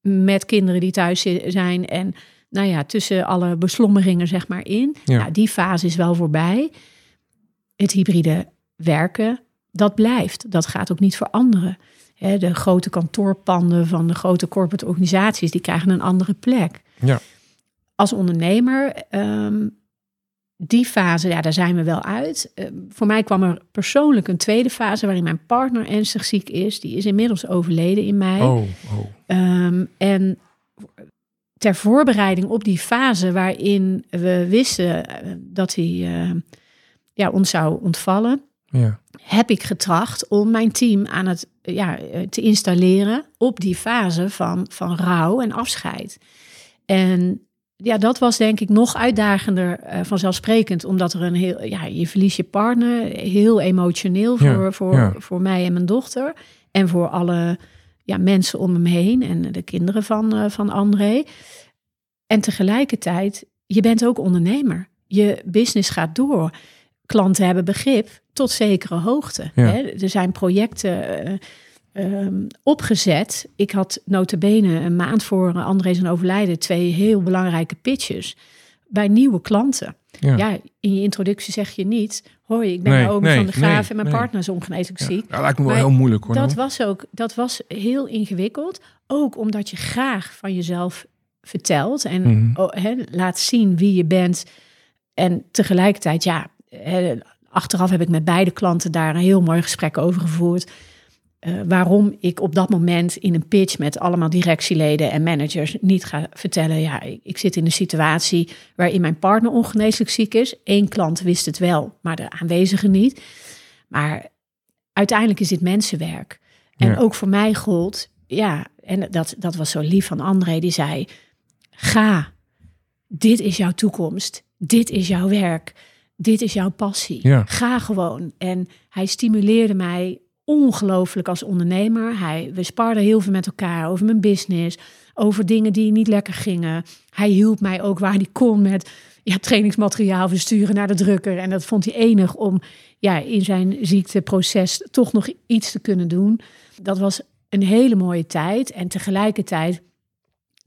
met kinderen die thuis zijn en nou ja, tussen alle beslommeringen zeg maar in. Ja. Nou, die fase is wel voorbij. Het hybride werken, dat blijft. Dat gaat ook niet veranderen. de grote kantoorpanden van de grote corporate organisaties, die krijgen een andere plek.
Ja.
Als ondernemer, um, die fase, ja, daar zijn we wel uit. Uh, voor mij kwam er persoonlijk een tweede fase waarin mijn partner ernstig ziek is. Die is inmiddels overleden in mei.
Oh, oh.
Um, en ter voorbereiding op die fase waarin we wisten eh, dat hij uh, ja, ons zou ontvallen,
ja.
heb ik getracht om mijn team aan het, ja, te installeren op die fase van, van rouw en afscheid. En ja, dat was denk ik nog uitdagender uh, vanzelfsprekend, omdat er een heel, ja, je verliest je partner, heel emotioneel voor, voor, voor mij en mijn dochter en voor alle ja, mensen om hem heen en de kinderen van, uh, van André. En tegelijkertijd, je bent ook ondernemer. Je business gaat door klanten hebben begrip tot zekere hoogte. Hè? Er zijn projecten uh, um, opgezet. Ik had notabene een maand voor André zijn overlijden twee heel belangrijke pitches bij nieuwe klanten. Ja. in je introductie zeg je niet, hoi, ik ben nee, ook van de Graaf en mijn partner is ongeneeslijk ziek.
Ja, dat lijkt me wel heel moeilijk hoor.
Dat was ook, dat was heel ingewikkeld. Ook omdat je graag van jezelf vertelt en mm laat zien wie je bent. En tegelijkertijd, ja, achteraf heb ik met beide klanten daar een heel mooi gesprek over gevoerd. Uh, waarom ik op dat moment in een pitch met allemaal directieleden en managers niet ga vertellen: ja, ik, ik zit in een situatie waarin mijn partner ongeneeslijk ziek is. Eén klant wist het wel, maar de aanwezigen niet. Maar uiteindelijk is dit mensenwerk. En ook voor mij gold, ja, en dat, dat was zo lief van André, die zei: ga, dit is jouw toekomst, dit is jouw werk dit is jouw passie. Ga gewoon. En hij stimuleerde mij ongelooflijk als ondernemer. Hij, we sparden heel veel met elkaar over mijn business, over dingen die niet lekker gingen. Hij hielp mij ook waar hij kon met ja, trainingsmateriaal versturen naar de drukker. En dat vond hij enig om ja, in zijn ziekteproces toch nog iets te kunnen doen. Dat was een hele mooie tijd. En tegelijkertijd,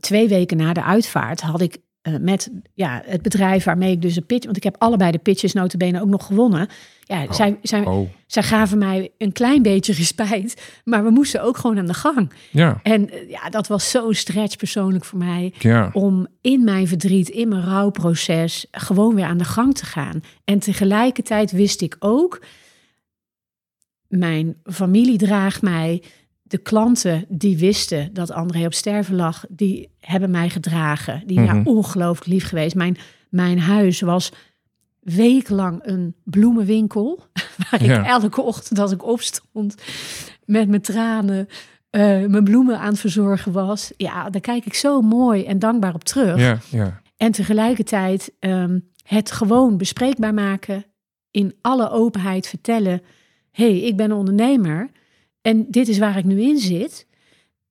twee weken na de uitvaart, had ik eh, met ja, het bedrijf waarmee ik dus een pitch... Want ik heb allebei de pitches notabene ook nog gewonnen. Ja,
Oh.
zij, zij,
Oh,
zij gaven mij een klein beetje respijt. Maar we moesten ook gewoon aan de gang.
ja,
En eh, ja, dat was zo'n stretch persoonlijk voor mij
ja.
om in mijn verdriet, in mijn rouwproces, gewoon weer aan de gang te gaan. En tegelijkertijd wist ik ook, mijn familie draagt mij. De klanten die wisten dat André op sterven lag, die hebben mij gedragen. Die zijn
Mhm.
ongelooflijk lief geweest. Mijn, mijn huis was wekenlang een bloemenwinkel. Waar
Ja.
ik elke ochtend als ik opstond met mijn tranen eh, mijn bloemen aan het verzorgen was. Ja, daar kijk ik zo mooi en dankbaar op terug.
Ja, ja.
En tegelijkertijd ehm, het gewoon bespreekbaar maken. In alle openheid vertellen. hey, ik ben een ondernemer. En dit is waar ik nu in zit.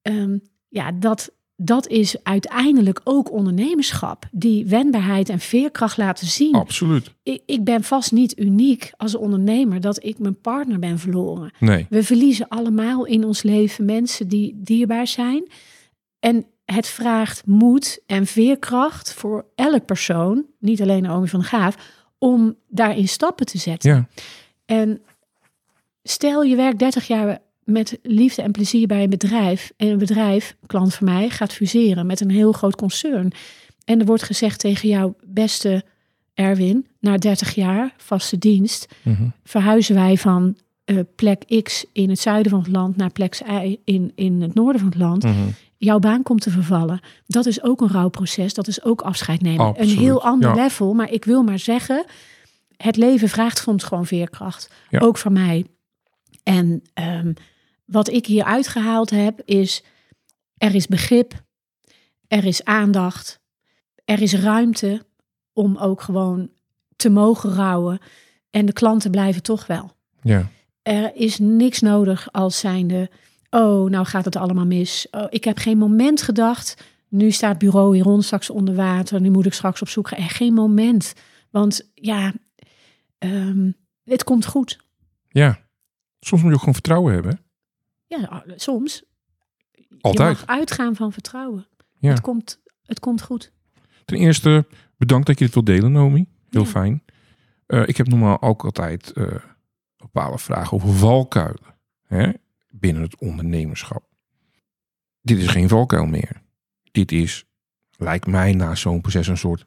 Ehm, ja, dat, dat is uiteindelijk ook ondernemerschap. Die wendbaarheid en veerkracht laten zien.
Absoluut.
Ik, ik ben vast niet uniek als ondernemer dat ik mijn partner ben verloren.
Nee.
We verliezen allemaal in ons leven mensen die dierbaar zijn. En het vraagt moed en veerkracht voor elk persoon, niet alleen Omi van de Gaaf, om daarin stappen te zetten.
Ja,
En stel je werkt 30 jaar met liefde en plezier bij een bedrijf. En een bedrijf, klant van mij, gaat fuseren met een heel groot concern. En er wordt gezegd tegen jou, beste Erwin, na 30 jaar vaste dienst,
Mhm.
verhuizen wij van eh, plek X in het zuiden van het land naar plek Y in, in het noorden van het land.
Mhm.
Jouw baan komt te vervallen. Dat is ook een rouwproces. Dat is ook afscheid nemen.
Absoluut,
Een heel ander
ja.
level. Maar ik wil maar zeggen, het leven vraagt soms gewoon veerkracht.
Ja.
Ook van mij. En ehm, wat ik hier uitgehaald heb is, er is begrip, er is aandacht, er is ruimte om ook gewoon te mogen rouwen. En de klanten blijven toch wel.
ja.
Er is niks nodig als zijnde, oh, nou gaat het allemaal mis. Oh, ik heb geen moment gedacht, nu staat het bureau hier rond straks onder water, nu moet ik straks op zoek gaan. Er geen moment, want ja, ehm, het komt goed.
ja. Soms moet je ook gewoon vertrouwen hebben.
Ja, soms.
Altijd.
Je mag uitgaan van vertrouwen.
Ja.
Het, komt, het komt goed.
Ten eerste, bedankt dat je dit wilt delen, Nomi. Heel
Ja.
fijn. Eh, ik heb normaal ook altijd eh, bepaalde vragen over valkuilen hè, binnen het ondernemerschap. Dit is geen valkuil meer. Dit is, lijkt mij na zo'n proces, een soort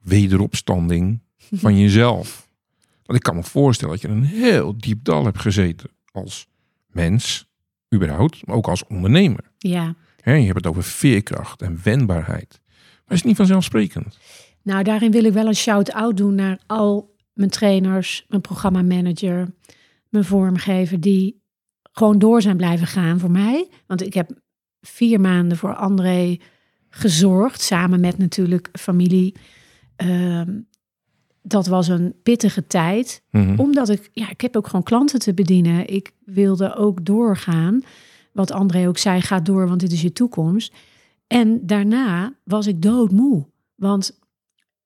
wederopstanding van jezelf. Want ik kan me voorstellen dat je een heel diep dal hebt gezeten als mens, überhaupt, maar ook als ondernemer.
Ja,
Hè, je hebt het over veerkracht en wendbaarheid. Maar het is niet vanzelfsprekend.
nou daarin wil ik wel een shout-out doen naar al mijn trainers, mijn programmamanager, mijn vormgever, die gewoon door zijn blijven gaan voor mij. Want ik heb vier maanden voor André gezorgd, samen met natuurlijk familie. Ehm, dat was een pittige tijd.
Mhm.
Omdat ik, ja, ik heb ook gewoon klanten te bedienen. Ik wilde ook doorgaan. Wat André ook zei, ga door, want dit is je toekomst. En daarna was ik doodmoe. Want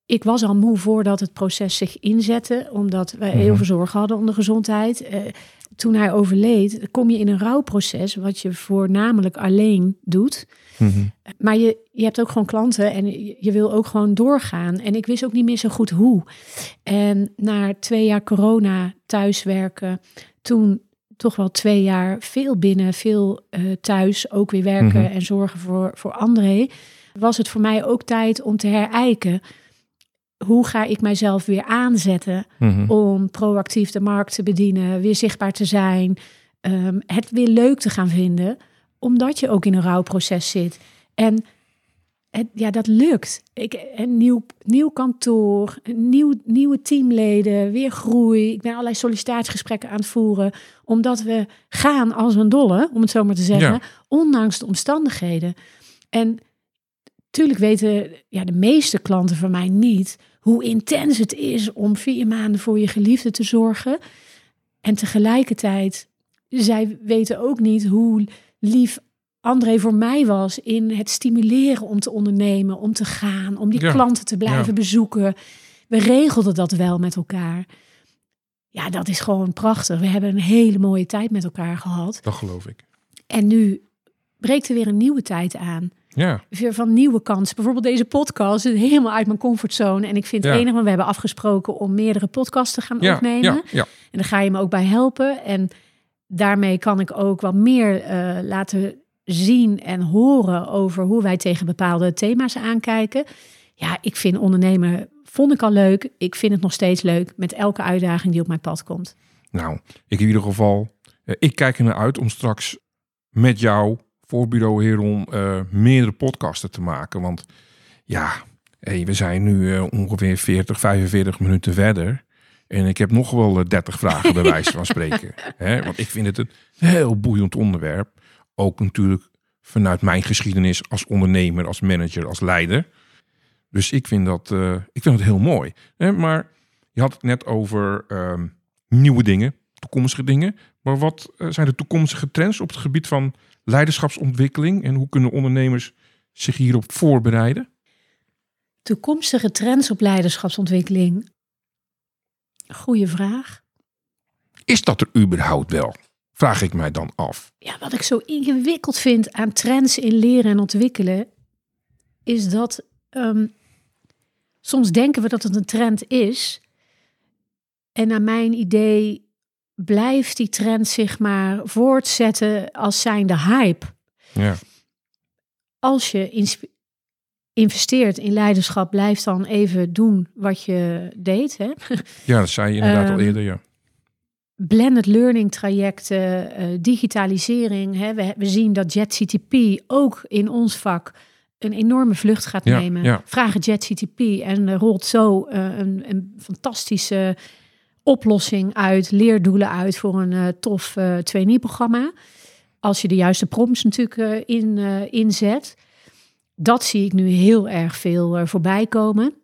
ik was al moe voordat het proces zich inzette. Omdat wij heel
Mhm.
veel zorgen hadden om de gezondheid. Eh, toen hij overleed, kom je in een rouwproces... wat je voornamelijk alleen doet.
Mhm.
Maar je, je hebt ook gewoon klanten en je, je wil ook gewoon doorgaan. En ik wist ook niet meer zo goed hoe. En na twee jaar corona thuiswerken, toen toch wel twee jaar veel binnen, veel eh, thuis, ook weer werken
Mhm.
en zorgen voor, voor André, was het voor mij ook tijd om te herijken. Hoe ga ik mijzelf weer aanzetten
Mhm.
om proactief de markt te bedienen, weer zichtbaar te zijn, ehm, het weer leuk te gaan vinden, omdat je ook in een rouwproces zit. En het, ja, dat lukt. Ik, een nieuw, nieuw kantoor, een nieuw, nieuwe teamleden, weer groei. Ik ben allerlei sollicitatiegesprekken aan het voeren, omdat we gaan als een dolle, om het zo maar te zeggen,
Ja.
ondanks de omstandigheden. En Tuurlijk weten ja, de meeste klanten van mij niet hoe intens het is om vier maanden voor je geliefde te zorgen. En tegelijkertijd, zij weten ook niet hoe lief André voor mij was in het stimuleren om te ondernemen, om te gaan, om die
Ja,
klanten te blijven
ja.
bezoeken. We regelden dat wel met elkaar. Ja, dat is gewoon prachtig. We hebben een hele mooie tijd met elkaar gehad.
Dat geloof ik.
En nu breekt er weer een nieuwe tijd aan.
Ja,
weer van nieuwe kansen. Bijvoorbeeld deze podcast is helemaal uit mijn comfortzone. En ik vind het
Ja.
enig, want we hebben afgesproken om meerdere podcasts te gaan
ja,
opnemen.
ja, ja.
En daar ga je me ook bij helpen. En daarmee kan ik ook wat meer eh, laten zien en horen over hoe wij tegen bepaalde thema's aankijken. Ja, ik vind ondernemen, vond ik al leuk. Ik vind het nog steeds leuk met elke uitdaging die op mijn pad komt.
Nou, ik in ieder geval, eh, ik kijk er naar uit om straks met jou voor Bureau Heron eh, meerdere podcasten te maken. Want ja, hey, we zijn nu eh, ongeveer 40, 45 minuten verder. En ik heb nog wel eh, 30 vragen bij wijze van spreken. Hè? Want ik vind het een heel boeiend onderwerp. Ook natuurlijk vanuit mijn geschiedenis als ondernemer, als manager, als leider. Dus ik vind dat, eh, ik vind dat heel mooi. Hè? Maar je had het net over ehm, nieuwe dingen, toekomstige dingen. Maar wat eh, zijn de toekomstige trends op het gebied van leiderschapsontwikkeling? En hoe kunnen ondernemers zich hierop voorbereiden?
Toekomstige trends op leiderschapsontwikkeling. Goeie vraag.
Is dat er überhaupt wel? Vraag ik mij dan af.
Ja, wat ik zo ingewikkeld vind aan trends in leren en ontwikkelen, is dat ehm, soms denken we dat het een trend is. En naar mijn idee blijft die trend zich maar voortzetten als zijnde hype.
Ja,
Als je investeert in leiderschap, blijf dan even doen wat je deed. Hè?
ja dat zei je inderdaad al
Ehm,
eerder. Ja.
blended learning trajecten, eh, digitalisering. Hè. We, we zien dat JetCTP ook in ons vak een enorme vlucht gaat
Ja,
nemen.
ja.
Vragen JetCTP en rolt zo eh, een, een fantastische oplossing uit, leerdoelen uit voor een eh, tof eh trainee-programma. Als je de juiste prompts natuurlijk eh, in, inzet. Dat zie ik nu heel erg veel voorbij komen.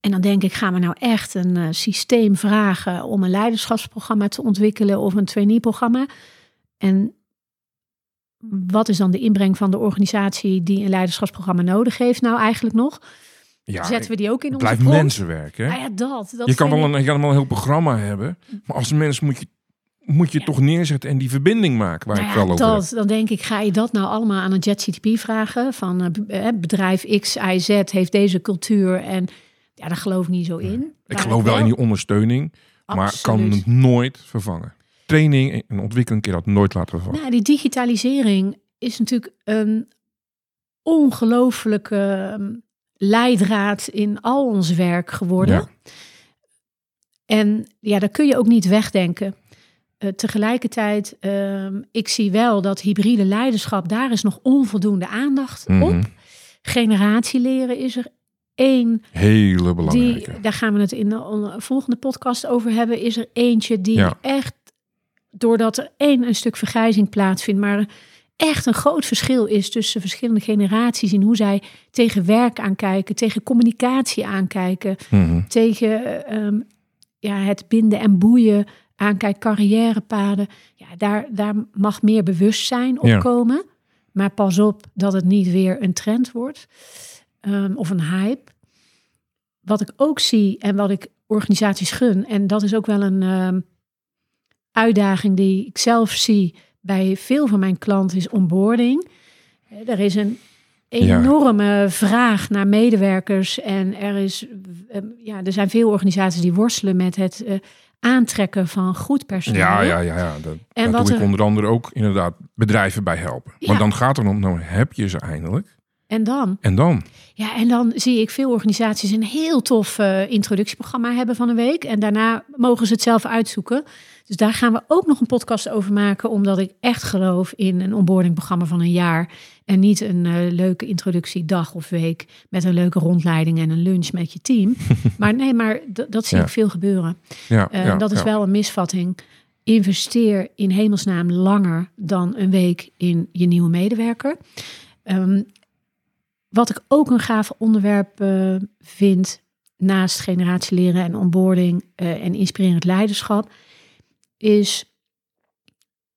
En dan denk ik, gaan we nou echt een systeem vragen om een leiderschapsprogramma te ontwikkelen of een trainee-programma? En wat is dan de inbreng van de organisatie die een leiderschapsprogramma nodig heeft nou eigenlijk nog?
Ja,
Zetten we die ook in onze
blijft mensenwerk. Hè?
Nou ja, dat. dat
je, kan wel
ik-
een, je kan wel een heel programma hebben. Maar als mens moet je, moet je
Ja.
toch neerzetten en die verbinding maken waar
Nou
ik
ja,
wel over heb.
dat, dan denk ik, ga je dat nou allemaal aan een JetCTP vragen? Van eh, eh, bedrijf X, Y, Z heeft deze cultuur en ja, daar geloof ik niet zo in.
Ik geloof wel in die ondersteuning, maar kan het nooit vervangen. Training en ontwikkeling kun je dat nooit laten vervangen.
Nou, die digitalisering is natuurlijk een ongelooflijke ehm, leidraad in al ons werk geworden.
Ja.
En ja, dat kun je ook niet wegdenken. Eh, tegelijkertijd, ehm, ik zie wel dat hybride leiderschap, daar is nog onvoldoende aandacht
Mhm.
op. Generatieleren is er één
Hele belangrijke.
die, daar gaan we het in de volgende podcast over hebben, is er eentje die
Ja.
echt, doordat er één een stuk vergrijzing plaatsvindt, maar echt een groot verschil is tussen verschillende generaties in hoe zij tegen werk aankijken, tegen communicatie aankijken,
Mhm.
tegen ehm, ja, het binden en boeien aankijken, carrièrepaden. Ja, daar, daar mag meer bewustzijn op
Ja.
komen. Maar pas op dat het niet weer een trend wordt ehm, of een hype. Wat ik ook zie en wat ik organisaties gun, en dat is ook wel een ehm, uitdaging die ik zelf zie bij veel van mijn klanten, is onboarding. Eh, Er is een enorme vraag naar medewerkers en er, is, eh, ja, er zijn veel organisaties die worstelen met het eh, aantrekken van goed personeel.
Ja, ja, ja. ja. Dat,
En
daar
wat
doe ik
er-
onder andere ook inderdaad bedrijven bij helpen.
Ja.
Maar dan gaat er om, nou heb je ze eindelijk.
En dan?
En dan?
Ja, en dan zie ik veel organisaties een heel tof eh, introductieprogramma hebben van een week. En daarna mogen ze het zelf uitzoeken. Dus daar gaan we ook nog een podcast over maken. Omdat ik echt geloof in een onboardingprogramma van een jaar. En niet een eh, leuke introductiedag of week met een leuke rondleiding en een lunch met je team. maar nee, maar dat zie
Ja.
ik veel gebeuren.
Ja,
Eh,
ja,
dat is
ja.
wel een misvatting. Investeer in hemelsnaam langer dan een week in je nieuwe medewerker. Ehm, wat ik ook een gaaf onderwerp eh, vind, naast generatieleren en onboarding eh, en inspirerend leiderschap, is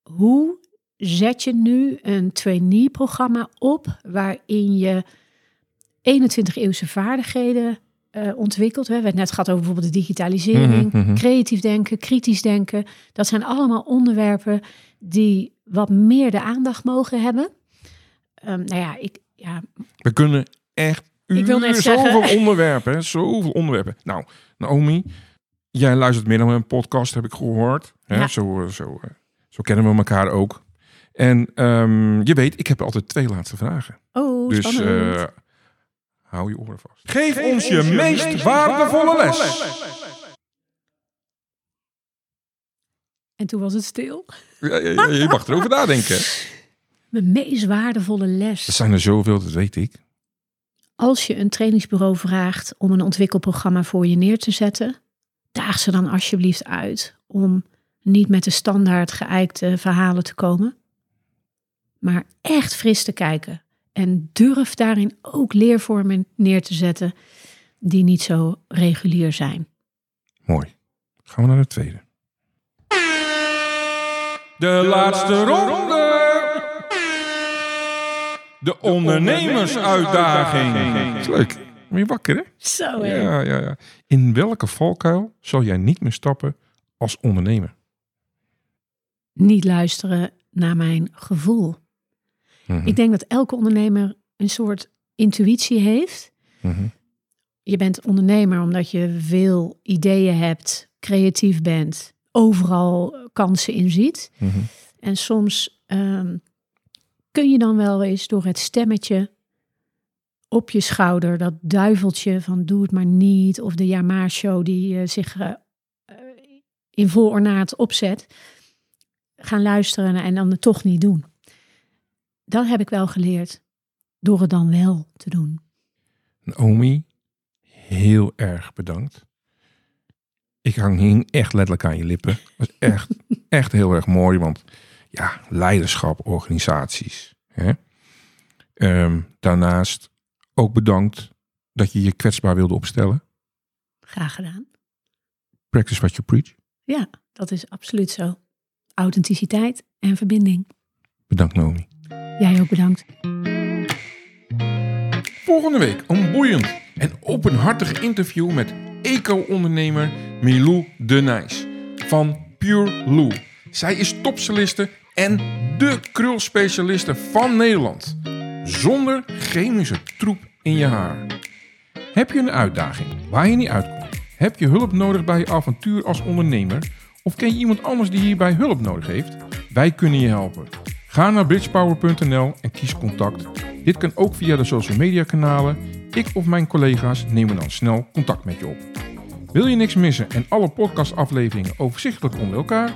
hoe zet je nu een trainee-programma op waarin je 21-eeuwse vaardigheden eh, ontwikkelt. We hebben het net gehad over bijvoorbeeld de digitalisering,
Mhm, mhm.
creatief denken, kritisch denken. Dat zijn allemaal onderwerpen die wat meer de aandacht mogen hebben. Ehm, nou ja, ik, ja,
We kunnen echt
Ik wil net zeggen-
zoveel onderwerpen, hè, zoveel onderwerpen. Nou, Naomi, jij luistert meer dan een podcast, heb ik gehoord. Hè?
Ja.
Zo, eh, zo, eh, zo kennen we elkaar ook. En ehm, je weet, ik heb altijd twee laatste vragen.
oh,
dus
spannend.
eh, hou je oren vast. Geef, ons je, meest, waardevolle les.
en toen was het stil.
Ja, je mag erover nadenken.
Mijn meest waardevolle les.
Er zijn er zoveel, dat weet ik.
Als je een trainingsbureau vraagt om een ontwikkelprogramma voor je neer te zetten, daag ze dan alsjeblieft uit om niet met de standaard geëikte verhalen te komen, maar echt fris te kijken. En durf daarin ook leervormen neer te zetten die niet zo regulier zijn.
Mooi. Gaan we naar de tweede. De laatste ronde. De ondernemersuitdaging. Is leuk. Ben je wakker, hè?
Zo hè?
Ja, ja, ja. In welke valkuil zal jij niet meer stappen als ondernemer?
Niet luisteren naar mijn gevoel.
Mhm,
Ik denk dat elke ondernemer een soort intuïtie heeft.
mhm.
Je bent ondernemer omdat je veel ideeën hebt, creatief bent, overal kansen in ziet.
Mhm.
En soms ehm, kun je dan wel eens door het stemmetje op je schouder, dat duiveltje van doe het maar niet, of de ja-maar show die eh, zich eh, in vol ornaat opzet, gaan luisteren en dan het toch niet doen. Dat heb ik wel geleerd door het dan wel te doen.
Naomi, heel erg bedankt. Ik hang echt letterlijk aan je lippen. Dat was echt, echt heel erg mooi, want ja, leiderschap, organisaties. Hè? Ehm, daarnaast ook bedankt dat je je kwetsbaar wilde opstellen.
Graag gedaan.
Practice what you preach.
Ja, dat is absoluut zo. Authenticiteit en verbinding.
Bedankt Naomi.
Jij ook bedankt.
Volgende week een boeiend en openhartig interview met eco-ondernemer Milou de Nijs van Pure Lou. Zij is topstyliste en de krulspecialiste van Nederland. Zonder chemische troep in je haar. Heb je een uitdaging waar je niet uitkomt? Heb je hulp nodig bij je avontuur als ondernemer? Of ken je iemand anders die hierbij hulp nodig heeft? Wij kunnen je helpen. Ga naar bridgepower.nl en kies contact. Dit kan ook via de social media kanalen. Ik of mijn collega's nemen dan snel contact met je op. Wil je niks missen en alle podcastafleveringen overzichtelijk onder elkaar?